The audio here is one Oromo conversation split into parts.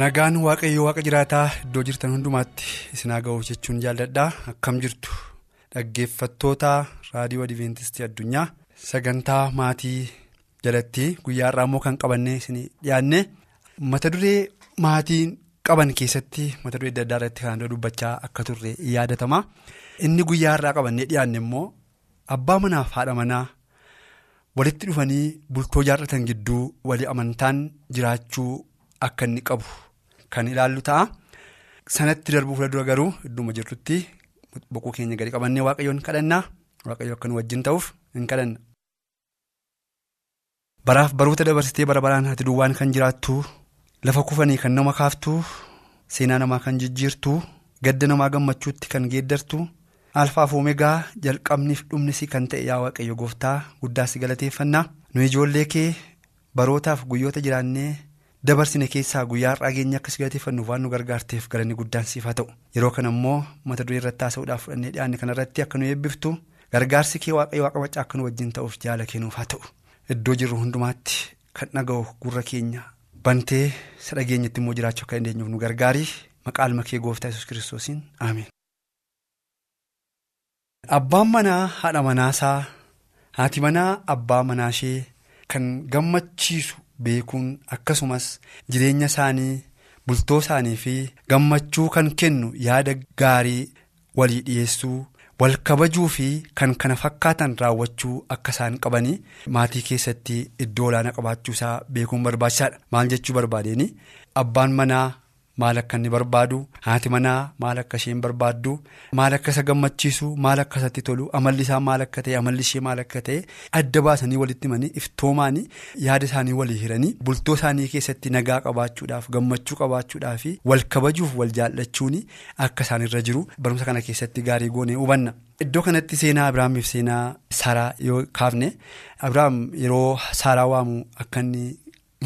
Nagaan waaqayyo waaqa jiraataa iddoo jirtan hundumaatti isin haa ga'u jechuun jaalladha akkam jirtu dhaggeeffattoota raadiyoo adventistii addunyaa sagantaa maatii jalatti guyyaa irraa immoo kan qabannee isin dhiyaanne mata duree maatiin qaban keessatti mata duree adda addaa irratti kan dubbachaa akka turre yaadatama inni guyyaa irraa qabannee dhiyaanne immoo abbaa manaaf haadha manaa walitti dhufanii bultoo jaarratan gidduu walii amantaan jiraachuu. Akka inni qabu kan ilaallu ta'a. Sanatti darbuu fuuldura garuu idduma jirtutti boqoo keenya gadi qabannee waaqayyoon kadhannaa waaqayyo akka nu wajjin ta'uuf hin kadhanna. Baraaf baroota dabarsitee bara baraan ati duwwaan kan jiraattu lafa kufanii kan nama kaaftu seenaa namaa kan jijjiirtu gadda namaa gammachuutti kan geeddartu alfaaf oomegaa jalqabniif dhumnisi kan ta'e yaa waaqayyo gooftaa guddaas galateeffannaa nu ijoollee kee barootaaf guyyoota jiraannee. Dabarsine keessaa guyyaa har'aa keenya akkas galateeffannuuf waan nu gargaarteef galanni guddaan siif haa ta'u yeroo kana immoo mata duree irratti haasa'uudhaaf fudhannee dhiyaanne kanarratti akka nu eebbiftu gargaarsi kee waaqayyo waaqa macaa akka nu wajjin ta'uuf jaala kennuuf haa ta'u iddoo jirru hundumaatti kan dhaga'u gurra keenya bantee isa dhageenyatti immoo jiraachuu akka dandeenyuuf nu gargaari maqaa kee gooftaa yesus kiristoosiin ameen. abbaan manaa haadha manaasaa haati manaa abbaa manaashee kan gammachiisu. Beekuun akkasumas jireenya isaanii bultoo isaanii fi gammachuu kan kennu yaada gaarii walii dhiyeessuu wal kabajuu fi kan kana fakkaatan raawwachuu akka isaan qabanii maatii keessatti iddoo olaanaa qabaachuu isaa beekuun barbaachisaadha. Maal jechuu barbaadeen? Abbaan manaa maal akka inni barbaadu haati manaa maal akka isheen barbaaddu maal akka isa gammachiisu maal akka isatti tolu amalli isaa maal akka ta'e amalli ishee maal akka ta'e adda baasanii walitti himanii iftoomaanii yaada isaanii walii hiranii bultoo isaanii keessatti nagaa qabaachuudhaaf gammachuu qabaachuudhaaf wal kabajuuf wal jaallachuun akka isaan irra jiru barumsa kana keessatti gaarii goonee hubanna. Iddoo kanatti seenaa Abiraamiif seenaa Saaraa yoo kaafne Abiraam yeroo Saaraa waamu akka inni.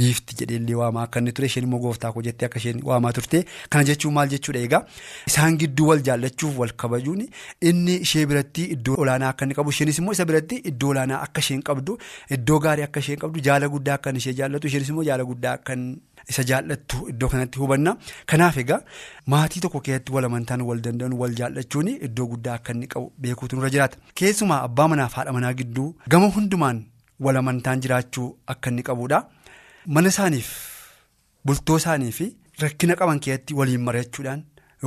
Giifti jedheellee waamaa akka inni ture isheen immoo gooftaa koo jettee akka isheen waamaa turte kana jechuun maal jechuudha? Egaa isaan gidduu wal jaallachuuf wal kabajuun inni ishee biratti iddoo olaanaa akka inni qabu isheenis immoo isa biratti iddoo olaanaa akka isheen qabdu iddoo gaarii akka isheen qabdu jaala guddaa akka ishee jaallatu isheenis immoo jaala guddaa akka isa jaallattu iddoo kanatti hubanna. Kanaaf egaa maatii tokko keessatti wal amantaan wal danda'an wal jaallachuun iddoo guddaa akka inni qabu beekuutu nurra jiraata. Keessumaa abbaa manaaf haadha manaa gidduu gama hundumaan wal amantaan jiraachuu akka inni qabudha. Mana isaaniif bultoo isaanii fi rakkina qaban keessatti waliin mari'achuudhaan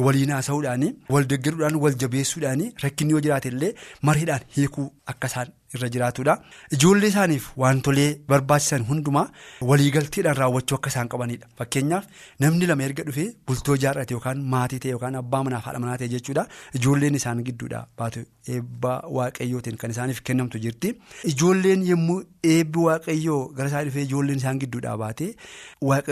waliin haasa'uudhaan wal deeggaruudhaan wal jabeessuudhaan rakkinni yoo jiraate illee mariidhaan hiikuu akka isaan irra jiraatudha. Ijoollee isaaniif wantolee barbaachisan hundumaa waliigalteedhaan raawwachuu akka isaan qabanidha fakkeenyaaf namni lama erga dhufee bultoo jaarrate yookaan maatii ta'e yookaan abbaa manaaf haadha manaa ta'e jechuudha. Ijoolleen isaan gidduudha. Baatu eebba waaqayyootiin kan isaaniif kennamtu jirti. Ijoolleen yommuu eebbi waaqayyoo gara isaa dhufee ijoolleen isaan gidduudhaa baate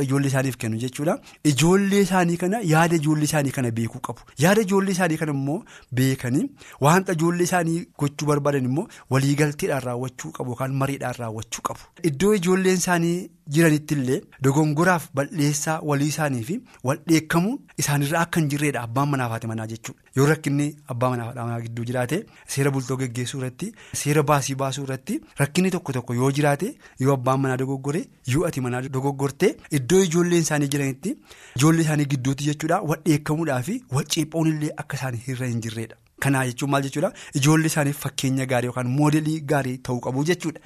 ijoollee isaaniif kennu jechuudha. Ijoollee isaanii kana yaada ijoollee isaanii kana beekuu qabu. Yaada ijoollee isaanii kana immoo beekanii wanta ijoollee isaanii gochuu barbaadan immoo waliigalteedhaan raawwachuu qabu yookaan mariidhaan raawwachuu qabu iddoo ijoolleen isaanii jiranitti illee dogongoraaf bal'eessaa walii isaanii fi wal dheekkamuun isaanirraa akka hin jirreedha abbaan manaaf haati manaa jechuudha yoo rakkinni abbaa manaaf haadha manaa gidduu jiraate seera bultoo geggeessuu irratti seera baasii baasuu irratti rakkinni tokko tokko yoo jiraate yoo abbaan manaa dogoggore yoo ati manaa dogoggorte iddoo ijoolleen isaanii jiranitti ijoollee isaanii gidduutti jechuudha wal dheekkamuudhaa fi wal ceephoon illee akka isaanii irra hin jirreedha. Kanaa jechuun maal jechuudha? Ijoollee isaaniif fakkeenya gaarii yookaan moodelii gaarii ta'uu qabu jechuudha.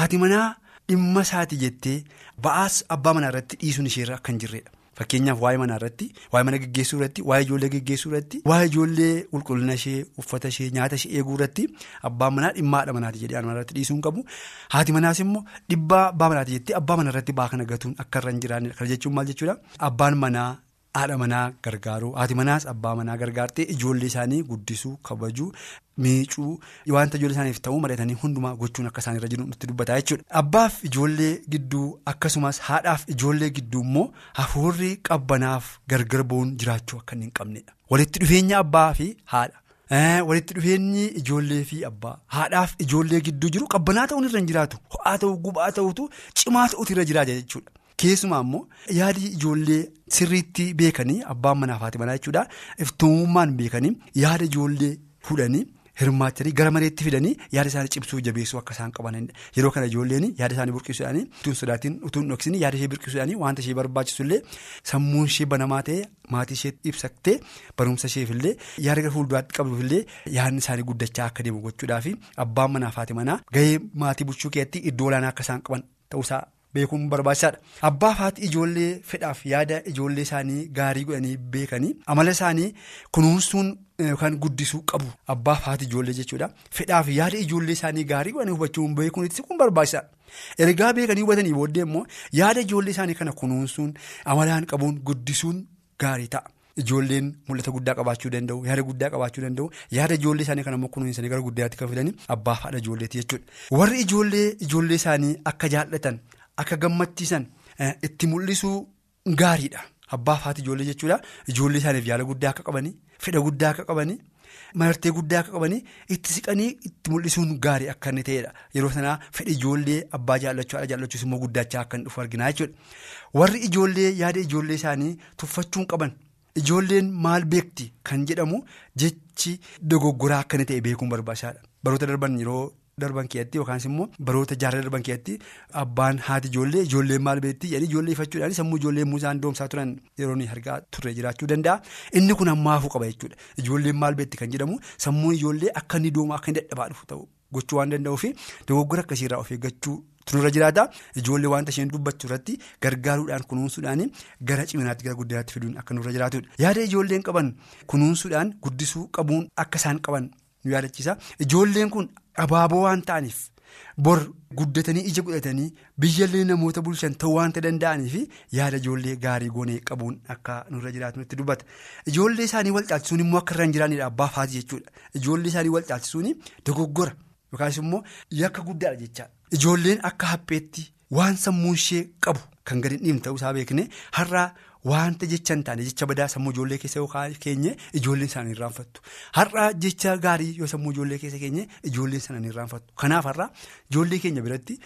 Haati manaa dhimma isaati jettee ba'aas abbaa manaa irratti dhiisuun isheerra hin jirredha fakkeenyaaf waa'ee manaa irratti waa'ee mana geggeessuu irratti waa'ee ijoollee geggeessuu irratti waa'ee ijoollee qulqullina ishee uffata ishee nyaata ishee eeguu irratti abbaan manaa dhimma haadha manaati jedhee manaa irratti dhiisuu hin qabu. Haati manaas immoo dhibba abbaa manaati jettee abbaa manaa irratti ba'aa kana gatuun akka irra hin jiraannedha. Kana jechuun maal jechuudha? Abbaan manaa. Haadha manaa gargaaruu haati manaas abbaa manaa gargaartee ijoollee isaanii guddisuu kabajuu miicuu wanta ijoollee isaaniif ta'uu mari'atanii hundumaa gochuun akka isaan irra jiru nutti dubbataa jechuudha. Abbaaf ijoollee gidduu akkasumas haadhaaf ijoollee gidduu immoo hafuurri qabbanaaf gargar ba'uun jiraachuu akka hin qabnedha. Walitti dhufeenya abbaa fi haadha. Walitti dhufeenyi ijoollee fi abbaa haadhaaf ijoollee gidduu jiru qabbanaa ta'uun irra hin jiraatu ho'aa ta'uu gubaa ta'utu cimaa ta'utu irra jiraata jechuudha. Keessumaa immoo yaadi ijoollee sirriitti beekanii abbaan manaa fi haati manaa jechuudha iftoomummaan beekanii yaada ijoollee fuudhanii hirmaachanii gara mareetti fidanii yaada isaanii cimsuu jabeessuu akka isaan qabanidha. Yeroo kana ijoolleen yaada isaanii burqisuudhaanii utuun sodaatiin utuun dhoksanii yaada ishee burqisuudhaanii wanta ishee barbaachisullee sammuun ishee banamaa ta'ee maatii ishee ibsattee barumsa isheefillee yaada gara fuulduraatti qabduufillee yaadni isaanii guddachaa akka deemu gochuudhaaf abbaan manaa fi haati manaa gahee maatii bulchuu keessatti iddoo olaanaa akka isaan qaban ta'uusaa. Beekuun barbaachisaadha. Abbaa haati ijoollee fedhaaf yaada ijoollee isaanii gaarii godhanii beekanii amala isaanii kunuunsuun yookaan guddisuu qabu. Abbaa haati ijoollee jechuudha. Fedhaaf yaada ijoollee isaanii gaarii godhanii hubachuun beekuun itti kun barbaachisaadha. Ergaa beekanii hubatanii booddee immoo yaada ijoollee isaanii kana kunuunsuun amalaan qabuun guddisuun gaarii ta'a. Ijoolleen mul'ata guddaa qabaachuu danda'u yaada guddaa qabaachuu danda'u yaada ijoollee isaanii kana immoo kunuunsanii gara guddaatti kan fidanii abbaa haadha ijoolleeti jechuudha. Warri ijoollee ijoollee isaanii akka jaallatan. Akka gammachiisan itti mul'isuu gaariidha. Abbaa haati ijoollee jechuudha. Ijoollee isaaniif yaala guddaa akka qabanii, fedha guddaa akka qabanii, martee guddaa akka qabanii itti siqanii itti mul'isuun gaarii akka inni ta'edha. Yeroo sanaa fedha ijoollee abbaa jaallachuu haadha jaallachuus immoo guddachaa akka inni dhufu argina jechuudha. Warri ijoollee yaada ijoollee isaanii tuffachuun qaban ijoolleen maal beekti kan jedhamu jechi dogoggoraa akka inni ta'e beekuun barbaachisaadha. Baroota darban yeroo. Darban keessatti yookaas immoo baroota jaarraa darban keessatti abbaan haati ijoollee ijoolleen maal beekti jedhanii ijoollee ifachuudhaan sammuu ijoollee muusaan doomsaa turan yeroo argaa turre jiraachuu danda'a. Inni kun ammaafuu qaba jechuudha. Ijoolleen maal beekti kan jedhamu sammuun ijoollee akka inni doomaa akka inni dadhabaa dhufu ta'u gochuu waan danda'uuf dogoggora akkasiirraa of eeggachuu tunurra jiraata. Ijoollee wanta isheen dubbachuu irratti gargaaruudhaan kunuunsuudhaan gara ciminaatti gara guddinaatti fiduun akka nurra jiraatudha. Yaada ijoolleen qaban kunuunsuudhaan guddisuu qabuun akka isaan qaban nu yaadachiisa ijoolleen kun. Abaaboo waan ta'aniif bor guddatanii ija godhatanii biyyallee namoota bulchan ta'uu waanta danda'aniif yaada ijoollee gaarii goonee qabuun akka nurra jiraatu nutti dubbata. Ijoollee isaanii wal caalchisuun immoo akka irra hin jiraannedha abbaa fi haati jechuudha. Ijoollee isaanii wal caalchisuun dogoggora yookaas immoo yakka guddaadha jechaadha. Ijoolleen akka hapheetti waan sammuun ishee qabu kan gadi dhiibne ta'uusaa beekne har'aa. Wanta jecha hin taane jecha badaa sammuu ijoollee keessa yookaan keenye ijoolleen isaanii irraanfattu. Har'a jecha gaarii yoo sammuu ijoollee keessa keenye ijoolleen sana hin irraanfattu. Kanaaf har'a ijoollee keenya biratti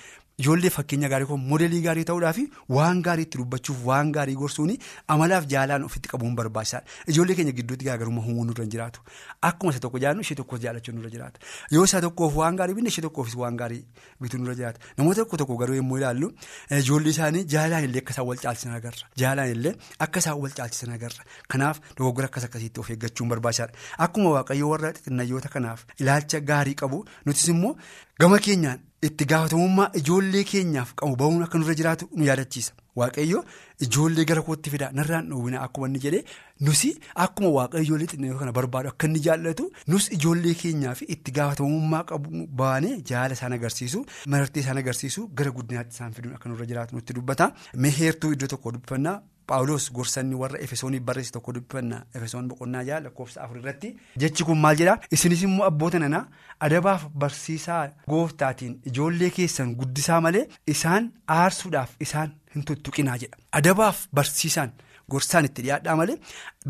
ijoollee fakkeenya gaarii kun modeelii gaarii ta'uudhaaf waan gaarii itti dubbachuuf waan gaarii gorsuun amalaaf jaalaan ofitti qabuun barbaachisaadha. Ijoollee keenya gidduutti garaagarummaa uumuun nurra jiraatu. Akkuma isa tokko jaallu ishee tokkos jaalachuun nurra jiraata. Yoo isa tokkoof waan gaarii binne ishee tokkoofis waan gaarii bituun nurra jiraata. Namoota tokko tokko garuu yommuu ilaallu ijoollee isaanii jaalaan illee akka isaan wal caalchisan agarra. Jaalaan illee akka isaan wal caalchisan agarra. Kanaaf dogoggora akkas akkasiitti of eeggachuun barbaachisaadha. Akkuma waaqayyoo warra xixinnayyoota kanaaf ilaalcha gaarii qabu nutis immoo gama keenyaan itti gaafatamummaa ijoollee keenyaaf qabu bahuun akka nurra jiraatu nu yaadachiisa. Waaqayyo ijoollee gara kootti fidaa narraan dhoowwina akkuma inni jedhee nusi akkuma waaqayyo ijoollee xixinnoo kana barbaadu akka inni jaallatu nus ijoollee keenyaaf itti gaafatamummaa qabu baanee jaala isaan agarsiisu marartee isaan agarsiisu gara guddinaatti isaan fiduun akka nurra jiraatu nutti dubbata. Meheertuu iddoo tokko dubbifannaa. Paawuloos gorsanni warra efesoonii barreesse tokko dubbifannaa efesoon boqonnaa jaha lakkoofsa afur irratti jechi kun maal jedhaa isinis immoo abboota nanaa adabaaf barsiisaa gooftaatiin ijoollee keessan guddisaa malee isaan aarsuudhaaf isaan hin tuttuqinaa jedha adabaaf barsiisaan gorsaan itti dhiyaadhaa malee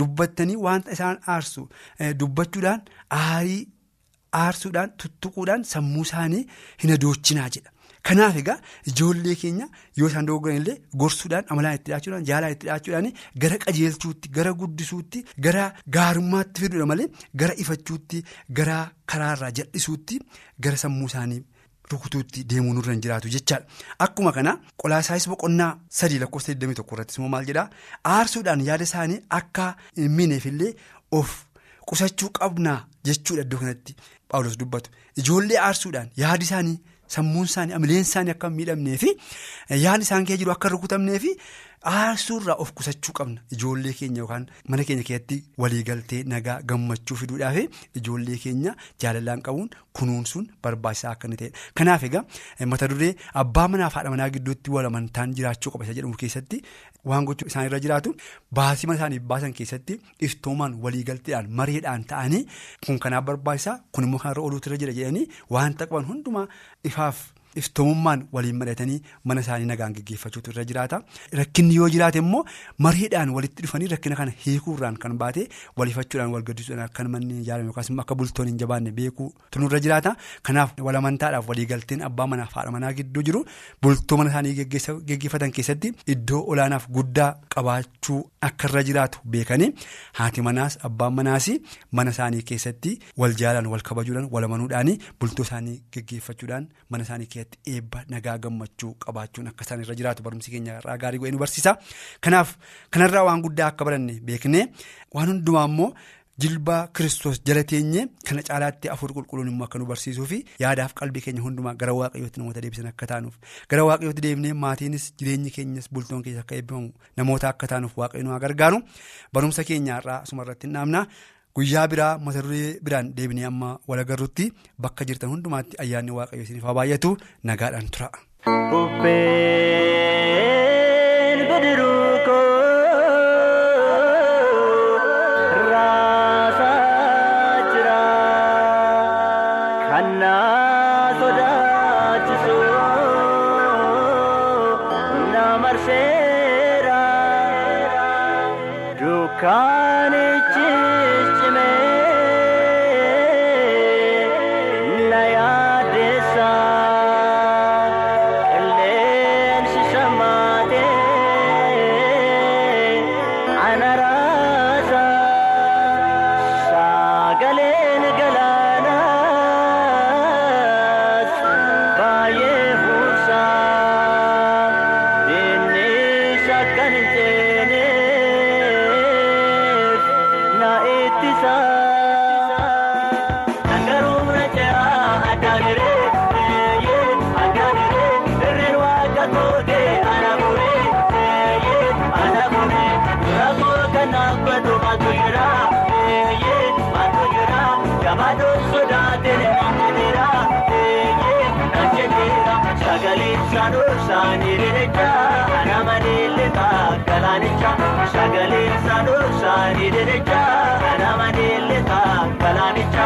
dubbattanii wanta isaan aarsu dubbachuudhaan aarii aarsuudhaan tuttuquudhaan sammuu isaanii hin adoochinaa jedha. Kanaaf egaa ijoollee keenya yoo isaan dogoggoran illee gorsuudhaan amalaan itti dhiyaachuudhaan jaalaan itti dhiyaachuudhaan gara qajeelchuutti gara guddisuutti gara gaarummaatti fiduudha malee gara ifachuutti gara karaarraa jal'isuutti gara sammuu isaanii rukutuutti deemuu nurra hin jiraatu jechaadha. Akkuma kana qolaasaayis boqonnaa sadii lakkoofsa 21 irrattis immoo maal jedhaa aarsuudhaan yaada isaanii akka hin miineefillee of qusachuu qabnaa jechuudha iddoo kanatti Paawulos dubbatu ijoollee aarsuudhaan yaadi isaanii. Sammuun isaanii amileen isaanii akka hin miidhamnee fi yaadni isaan keessa jiru akka rukutamnee fi aarsuurraa of qusachuu qabna ijoollee keenya yookaan mana keenya keessatti waliigaltee nagaa gammachuu fiduudhaaf ijoollee keenya jaalalaan qabuun kunuunsuun barbaachisaa akka inni ta'edha. Kanaaf egaa mata duree abbaa manaa fi haadha manaa gidduutti wal amantaan jiraachuu qaba isa jedhamu keessatti waan gochuu isaan irra jiraatu baasii mana isaaniif baasan keessatti iftoomaan waliigalteedhaan mareedhaan ta'anii kun kanaaf barbaachisaa kun immoo kanarra ooluutu irra jira jedhanii waanta qaban hundumaa ifaaf. Iftoomummaan waliin mari'atanii mana isaanii nagaan geggeeffachuutu irra jiraata rakkinni yoo jiraate immoo mariidhaan walitti dhufanii rakkina kana hiikuurraan kan baate waliifachuudhaan wal gaddisuudhaan akka manni ijaarame yookaas immoo akka bultoon hin jabaanne beekuu tunurra jiraata kanaaf walamantaadhaaf waliigalteen abbaa manaa fi haadha manaa gidduu jiru bultoo mana isaanii geggeeffatan keessatti iddoo olaanaaf guddaa qabaachuu akka irra jiraatu beekanii haati manaas abbaan manaas mana isaanii keessatti wal jaalaan wal kabajuudhaan walamanuudhaan bultoo isaanii geggeeffachuudhaan mana isaanii keessatti. Eebba nagaa gammachuu qabaachuun akka isaan irra jiraatu barumsi keenya irraa gaarii go'ee nu barsiisa. Kanaaf kanarraa waan guddaa akka baranne beeknee waan hundumaa immoo jilbaa kiristoos jala teenye kana caalaatti afur qulqulluun immoo akka nu barsiisuu fi yaadaaf qalbii keenya hundumaa gara waaqayyootti namoota deebisan akka taanuuf. Gara waaqayyootti deebinee maatiinis jireenyi keenyas bultoon keessa akka eebbifamu namoota akka taanuuf waaqayyo nu gargaaru barumsa keenya irraa asuma irratti hin dhaabna. Guyyaa biraa mata duree biraan deebinee amma wal agarruutti bakka jirtan hundumaatti ayyaanni waaqayyo isiniif haa baay'atu nagaadhaan tura. Deelleetaa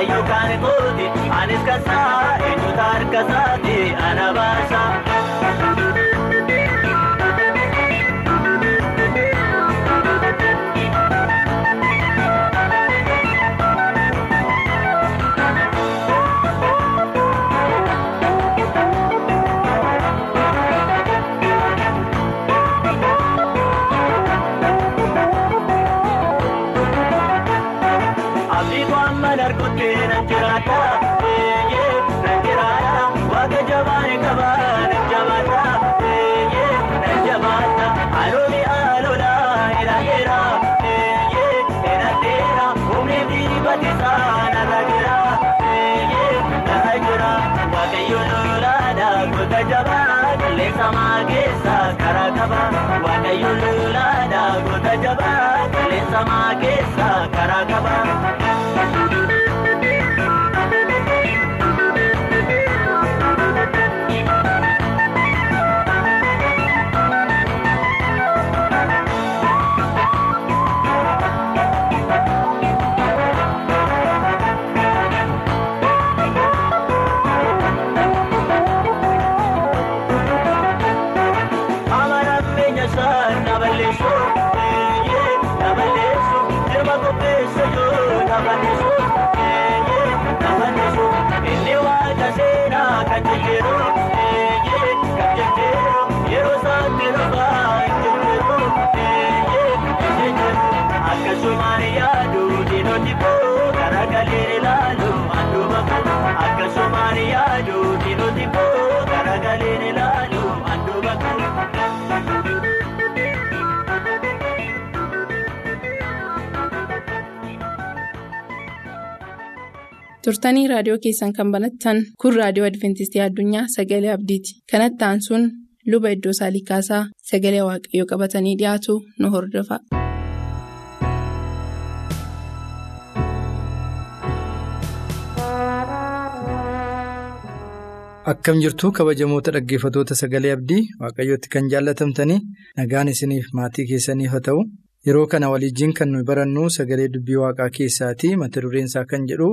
waaqayyo kan kooti anis kansaa eenyuuta harka isaati turtanii raadiyoo keessan kan banattan kun raadiyoo adventistii addunyaa sagalee abdiiti kanatti aansuun luba iddoo saalikaasaa sagalee waaqayyoo qabatanii dhiyaatu nu hordofa. Akkam jirtu kabajamoota dhaggeeffatoota sagalee abdii waaqayyootti kan jaallatamtanii nagaan isiniif maatii keessaniif haa ta'u yeroo kana waliijjiin kan nuyi barannu sagalee dubbii waaqaa keessaati mata dureen isaa kan jedhu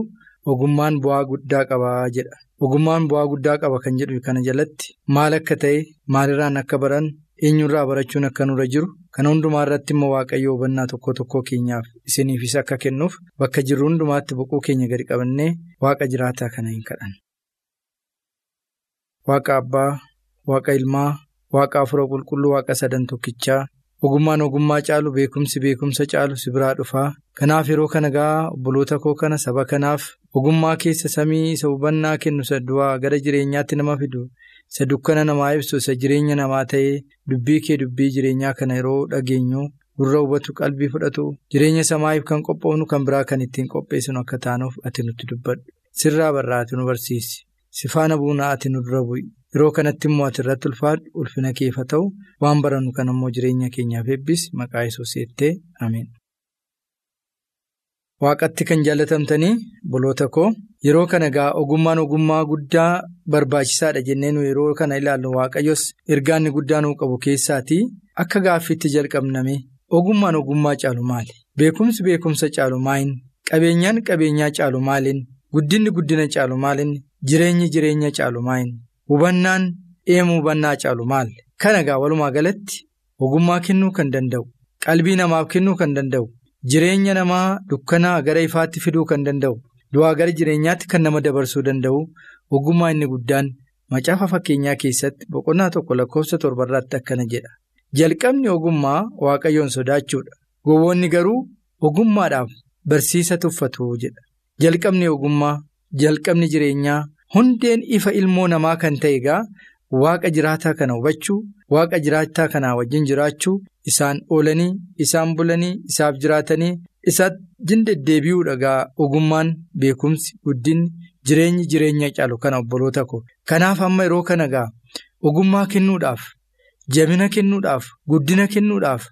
ogummaan bu'aa guddaa qaba jedha ogummaan bu'aa guddaa qaba kan jedhu kana jalatti maal akka ta'e maalirraan akka baran eenyurraa barachuun akka nurra jiru kana hundumaa irratti immoo waaqayyo hubannaa tokko tokko keenyaaf isiniifis akka kennuuf bakka jirru hundumaatti boquu keenya gadi qabannee waaqa jiraataa kana hin kadhan. Waaqa Abbaa, Waaqa Ilmaa, Waaqa Afura Qulqulluu, Waaqa Sadan Tokkichaa, ogummaan ogummaa caalu beekumsi beekumsa caalu si biraa dhufaa. Kanaaf yeroo kana gaa obboloota koo kana saba kanaaf ogummaa keessa samii isa hubannaa kennu isa du'aa gara jireenyaatti nama fidu isa dukkana namaa ibsu isa jireenya namaa ta'ee dubbii kee dubbii jireenyaa kana yeroo dhageenyu gurra hubatu qalbii fudhatu jireenya samaa'iif kan qophoofnu kan biraa kan ittiin qopheessinu akka taanuuf ati nutti dubbadhu sirraa barraati nu barsiisi. Si faana buunaa ati nu dura bu'i. Yeroo kanatti immoo ati irratti ulfaadhu ulfina keef haa ta'u waan barannu kan immoo jireenya keenyaaf eebbisi maqaa Yesuus jettee ameen. Waaqatti kan jaallatamtanii boloota koo yeroo kana gaa ogummaan ogummaa guddaa barbaachisaadha jennee nu yeroo kana ilaallu waaqayyos ergaa guddaa nuu qabu keessaatii akka gaaffiitti jalqabname ogummaan ogummaa caalu maali? Beekumsi beekumsa caalu maaliin? Qabeenyaan qabeenyaa caalu maaliin? Guddinni guddina caalu maaliin? Jireenyi jireenya caalu maaliin? Hubannaan eemu hubannaa caalu maali? Kana gaa walumaa galatti ogummaa kennuu kan danda'u, qalbii namaaf kennuu kan danda'u, jireenya namaa dukkanaa gara ifaatti fiduu kan danda'u, du'aa gara jireenyaatti kan nama dabarsuu danda'u, ogummaa inni guddaan macaafa fakkeenyaa keessatti boqonnaa tokko lakkoofsa torbarraatti akkana jedha. Jalqabni ogummaa waaqayyoon sodaachuudha. Gowwoonni garuu ogummaadhaaf barsiisa tuffatu jedha. Jalqabni ogummaa, jalqabni jireenyaa. Hundeen ifa ilmoo namaa kan ta'e egaa waaqa jiraataa kana hubachuu waaqa jiraataa kanaa wajjin jiraachuu isaan oolanii isaan bulanii isaaf jiraatanii isaatti deddeebi'uudha egaa ogummaan beekumsi guddinni jireenyi jireenya caalu kana obboloota ko kanaaf amma yeroo kana egaa ogummaa kennuudhaaf jabina kennuudhaaf guddina kennuudhaaf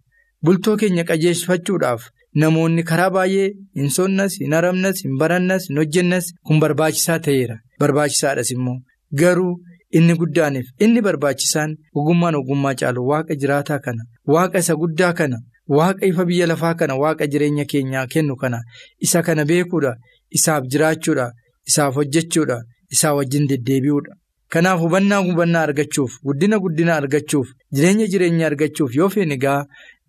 bultoo keenya qajeelfachuudhaaf. Namoonni karaa baay'ee hin sonnas hin haramnas hin barannas hin hojjennas kun barbaachisaa ta'eera barbaachisaadhas immoo garuu inni guddaaniif inni barbaachisaan ogummaan ogummaa caalu waaqa jiraataa kana waaqa isa guddaa kana waaqa ifa biyya lafaa kana waaqa jireenya keenyaa kennu kana isa kana beekuudha isaaf jiraachuudha isaaf hojjechuudha isaa wajjin deddeebi'uudha. Kanaaf hubannaa hubannaa argachuuf guddina guddina argachuuf jireenya jireenya argachuuf yoo feene egaa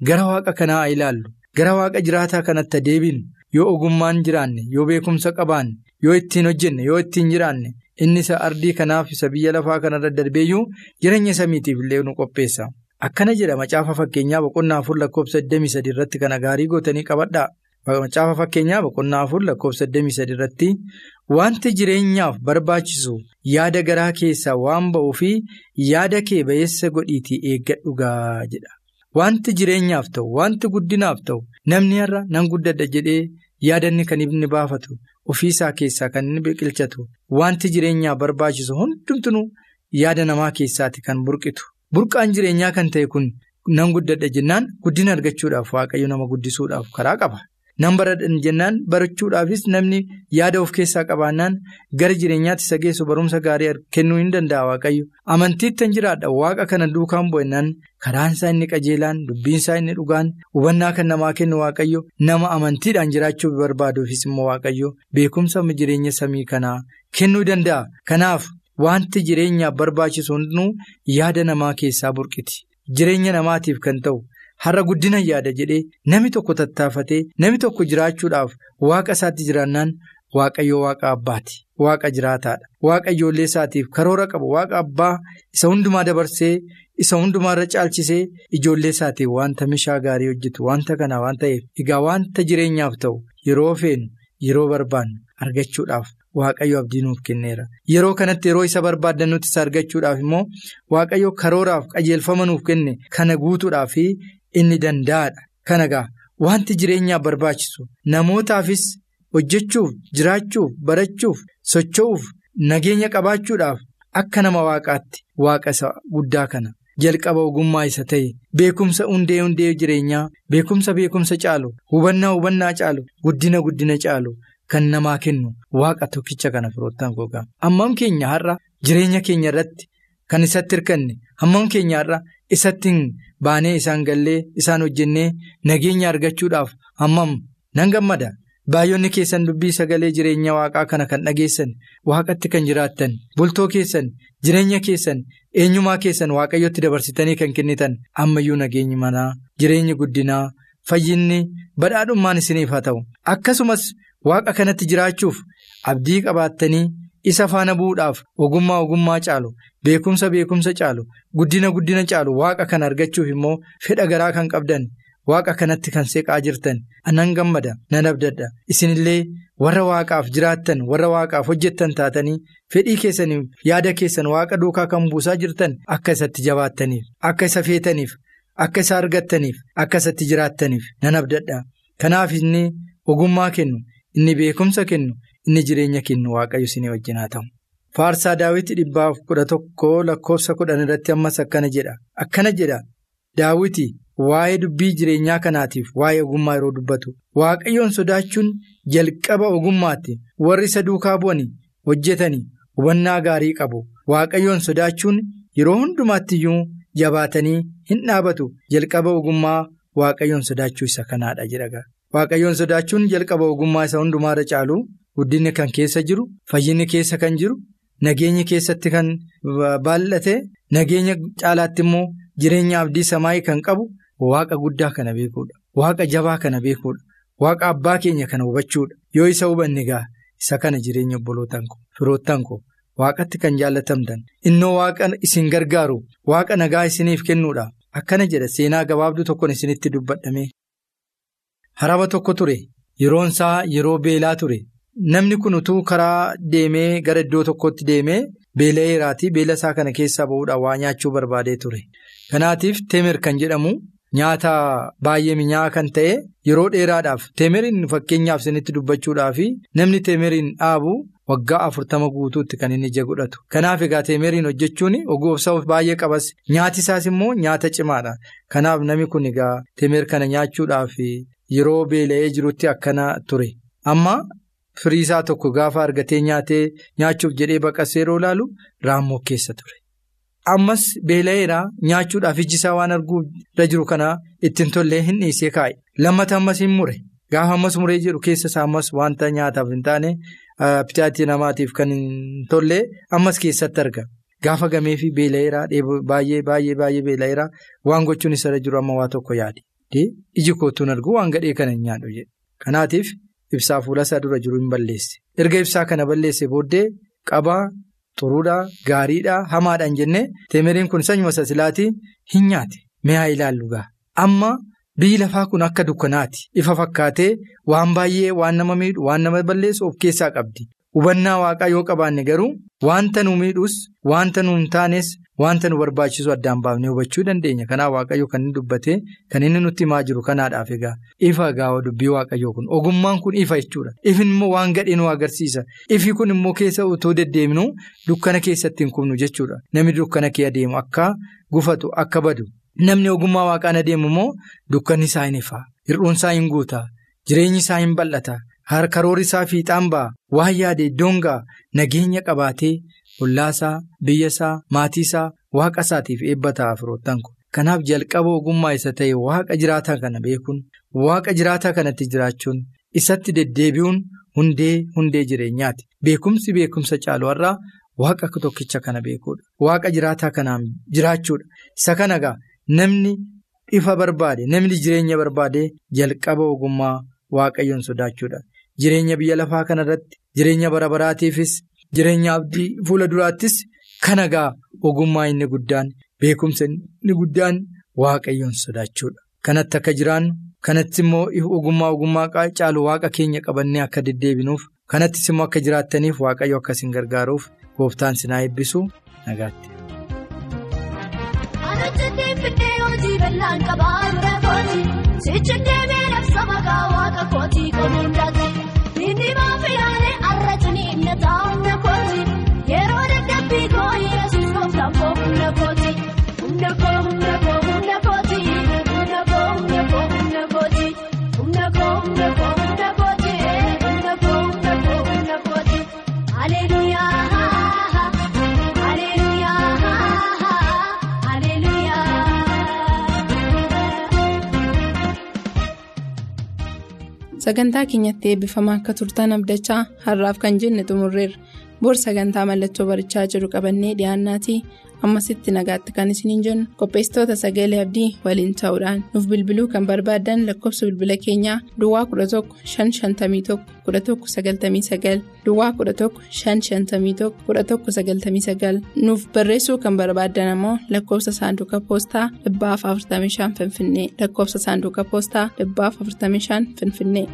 gara waaqa kanaa ilaallu. Gara waaqa jiraataa kanatti deebinu yoo ogummaan jiraanne yoo beekumsa qabaanne yoo ittiin hojjenne yoo ittiin jiraanne inni isa ardii kanaaf isa biyya lafaa kanarra darbeeyyuu jireenya samiitiif illee nu qopheessa. Akkana jedha macaafa fakkeenyaa boqonnaa afur lakkoofsa 23 irratti kana gaarii gootanii qabadhaa. Macaafa fakkeenyaa boqonnaa afur lakkoofsa 23 irratti wanti jireenyaaf barbaachisu yaada garaa keessaa waan ba'uu fi yaada kee ba'eessa godhiitii eeggadhugaa jedha. Wanti jireenyaaf ta'u wanti guddinaaf ta'u namni har'a nan guddadha jedhee yaadanni kan inni baafatu ofiisaa keessaa kan inni biqilchatu wanti jireenyaaf barbaachisu hundumtuu yaada namaa keessaati kan burqitu. Burqaan jireenyaa kan ta'e kun nan guddadha jennaan guddina argachuudhaaf waaqayyo nama guddisuudhaaf karaa qaba. Nan baradhan jennaan barachuudhaafis namni yaada of keessaa qabaannaan gara jireenyaatti isa geessu barumsa gaarii kennuu hin danda'a waaqayyo. Amantiitti kan jiraadha waaqa kana duukaan bu'annaan karaan isaa inni qajeelaan dubbiin isaa inni dhugaan hubannaa kan namaa kennu waaqayyo nama amantiidhaan jiraachuu barbaaduufis immoo waaqayyo beekumsa jireenya samii kanaa kennuu danda'a. Kanaaf wanti jireenyaaf barbaachisu hundinuu yaada namaa keessaa burqiti. Jireenya namaatiif kan ta'u. Har'a guddina yaada jedhee namni tokko tattaafatee namni tokko jiraachuudhaaf waaqa isaatti jiraannaan waaqayyo waaqa abbaati. Waaqa jiraataadha. Waaqa ijoollee isaatiif karoora qaba. Waaqa abbaa isa hundumaa dabarsee isa hundumaarra caalchisee ijoollee isaatiif wanta mishaa gaarii hojjetu wanta kana waan ta'eef egaa wanta jireenyaaf ta'u yeroo feenu yeroo barbaannu argachuudhaaf waaqayyo abdii nuuf kenneera. Yeroo kanatti yeroo isa barbaaddan nuti isa argachuudhaaf immoo waaqayyo karooraaf qajeelfama nuuf kenne kana guutuudhaaf inni danda'aadha. Kana egaa wanti jireenyaaf barbaachisu namootaafis hojjechuuf jiraachuuf barachuuf socho'uuf nageenya qabaachuudhaaf akka nama waaqaatti waaqa isa guddaa kana jalqaba ogummaa isa ta'e beekumsa hundee hundee jireenyaa beekumsa beekumsa caalu hubannaa hubannaa caalu guddina guddina caalu kan namaa kennu waaqa tokkicha kana firoottan gogaa hammam keenya har'a jireenya keenya irratti kan isatti hirkanne hammam keenya har'a isatti baanee isaan gallee isaan hojjennee nageenya argachuudhaaf hammam nan gammada. Baay'oonni keessan dubbii sagalee jireenya waaqaa kana kan dhageessan waaqatti kan jiraattan bultoo keessan jireenya keessan eenyumaa keessan waaqayyotti dabarsitanii kan kennitan ammayyuu nageenyi manaa jireenyi guddinaa fayyinni badhaadhummaan isiniif haa ta'u akkasumas waaqa kanatti jiraachuuf abdii qabaattanii isa faana bu'uudhaaf ogummaa ogummaa caalu beekumsa beekumsa caalu guddina guddina caalu waaqa kana argachuuf immoo fedha garaa kan qabdan. Waaqa kanatti kan seeqaa jirtan anan gammada nan abdadha isinillee warra waaqaaf jiraattan warra waaqaaf hojjettan taatanii fedhii keessaniif yaada keessan waaqa duukaa kan buusaa jirtan akka isatti jabaattaniif akka isa feetaniif akka isa argattaniif akka isatti jiraattaniif nan abdadha kanaaf inni ogummaa kennu inni beekumsa kennu inni jireenya kennu waaqayyo isinii wajjin haa ta'u. Faarsaa daawwitii dhibbaaf kudha tokkoo lakkoofsa kudhan irratti ammas akkana jedha. Akkana jedha. Daawwitii. Waa'ee dubbii jireenyaa kanaatiif waa'ee ogummaa yeroo dubbatu. Waaqayyoon sodaachuun jalqaba ogummaatti warri isa duukaa bu'anii hojjetanii hubannaa gaarii qabu. Waaqayyoon sodaachuun yeroo hundumaatti iyyuu jabaatanii hin dhaabatu. Jalqaba ogummaa waaqayyoon sodaachuu isa kanaadha jedha waaqayyoon sodaachuun jalqaba ogummaa isa hundumaarra caalu guddinni kan keessa jiru fayyinni keessa kan jiru nageenyi keessatti kan baallate nageenya caalaatti immoo jireenya abdii samaayii kan qabu. Waaqa guddaa kana beekuudha. Waaqa jabaa kana beekuudha. Waaqa abbaa keenya kana hubachuudha. Yoo isa hubanne gaa isa kana jireenya obbolootaan koo firoottan koo waaqatti kan jaallatamtan innoo waaqa isin gargaaru waaqa nagaa isiniif kennuudha. Akkana jedha seenaa gabaabduu tokkoon isinitti dubbadhame. Haraba tokko ture yeroon isaa yeroo beelaa ture namni kun utuu karaa deemee gara iddoo tokkotti deemee beela'eeraatii beela isaa kana keessaa ba'uudhaan waa nyaachuu barbaadee ture. Kanaatiif teemer kan jedhamu. Nyaata baay'ee minyaa'aa kan ta'e yeroo dheeraadhaaf teemeriin fakkeenyaaf isinitti dubbachuudhaaf namni teemeriin dhaabu waggaa afurtama guutuutti kan inni ija godhatu. Kanaaf egaa teemeriin hojjechuun ogoofsa baay'ee qabas nyaati isaas immoo nyaata cimaadha. Kanaaf namni kun egaa teemer kana nyaachuudhaaf yeroo beela'ee jirutti akkana ture. Amma firii isaa tokko gaafa argatee nyaatee nyaachuuf jedhee baqasee yeroo ilaalu raammoo keessa ture. Ammas beela'eeraa nyaachuudhaaf iji isaa waan arguu irra jiru kana ittiin tollee hin dhiisee kaa'e. Lammata ammas hin mure. Gaafa ammas muree jiru keessa isaa ammas wanta nyaataaf hin taane pitaatii namaatiif kan hin tollee ammas keessatti arga. Gaafa gamee fi beela'eeraa baay'ee baay'ee baay'ee beela'eeraa waan gochuun isarra jiru amma waa tokko yaade. Iji kootuun argu waan gadhee kana hin nyaadhu jedhe. Kanaatiif ibsaa fuula isaa dura jiru hin balleesse. Erga ibsaa kana balleesse booddee qabaa. Xuruudhaa gaariidhaa hamaadhaan jennee teemeriin kun sanyuma sasilaatii hin nyaate mi'aa ilaallu gaa amma biyyi lafaa kun akka dukkanaati ifa fakkaatee waan baay'ee waan nama miidhu waan nama balleessu of keessaa qabdi hubannaa waaqaa yoo qabaanne garuu wanta nu miidhus wanta nu hin taanes wanta nu barbaachisu addaan baafnee hubachuu dandeenya. Kanaaf waaqayyo kan inni dubbate kan inni nutti himaa jiru kanaadhaaf egaa. Ifa gaawa dubbii waaqayyoo kun. Ogummaan kun ifa jechuudha. Ifin immoo waan gadhee nu agarsiisa. Ifi kun immoo keessa utoo deddeemnu dukkana keessatti hin kubnu jechuudha. Namni dukkana kee adeemu akka gufatu akka badu. Namni ogummaa waaqaan adeemu immoo dukkanni isaa hin ifa. Hir'uun isaa hin guuta. Jireenyi isaa hin bal'ata. Karoorri isaa fiixaan ba'a. Waan yaade iddoon ga'a. Nageenya qabaatee. Ollaasaa biyyasaa maatiisaa waaqa isaatiif eebba ta'a firoottan kun. Kanaaf jalqaba ogummaa isa ta'e waaqa jiraataa kana beekuun waaqa jiraataa kanatti jiraachuun isatti deddeebi'uun hundee hundee jireenyaati. Beekumsi beekumsa caalu har'aa waaqa tokkicha kana beekuudha. Waaqa jiraataa kanaan jiraachuudha. Isa kana namni ifa barbaade namni jireenya barbaade jalqaba ogummaa waaqayyoon sodaachuudha. Jireenya biyya lafaa kanarratti jireenya bara baraatiifis jireenya abdii fuula duraattis kan egaa ogummaa inni guddaan beekumsa inni guddaan waaqayyoon sodaachuudha. Kanatti akka jiraannu kanatti immoo ogummaa ogummaa caalu waaqa keenya qabannee akka deddeebinuuf kanattis immoo akka jiraattaniif waaqayyo akkasiin gargaaruuf gooftaan sinaa eebbisu nagaatti. Sagantaa keenyatti eebbifamaa akka turtan abdachaa har'aaf kan jenne xumurreerra. Boor sagantaa mallattoo barichaa jiru qabannee dhiyaannaatii ammasitti nagaatti kan isiniin jennu qopheessitoota sagalee abdii waliin ta'uudhaan nuuf bilbiluu kan barbaaddan lakkoofsa bilbila keenyaa Duwwaa 11 551 1199 Duwwaa 11 551 1199 nuuf barreessuu kan barbaaddan ammoo lakkoofsa saanduqa poostaa 45 Finfinnee lakkoofsa saanduqa poostaa 45 Finfinnee.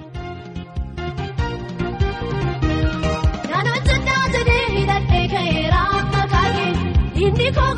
Inni koo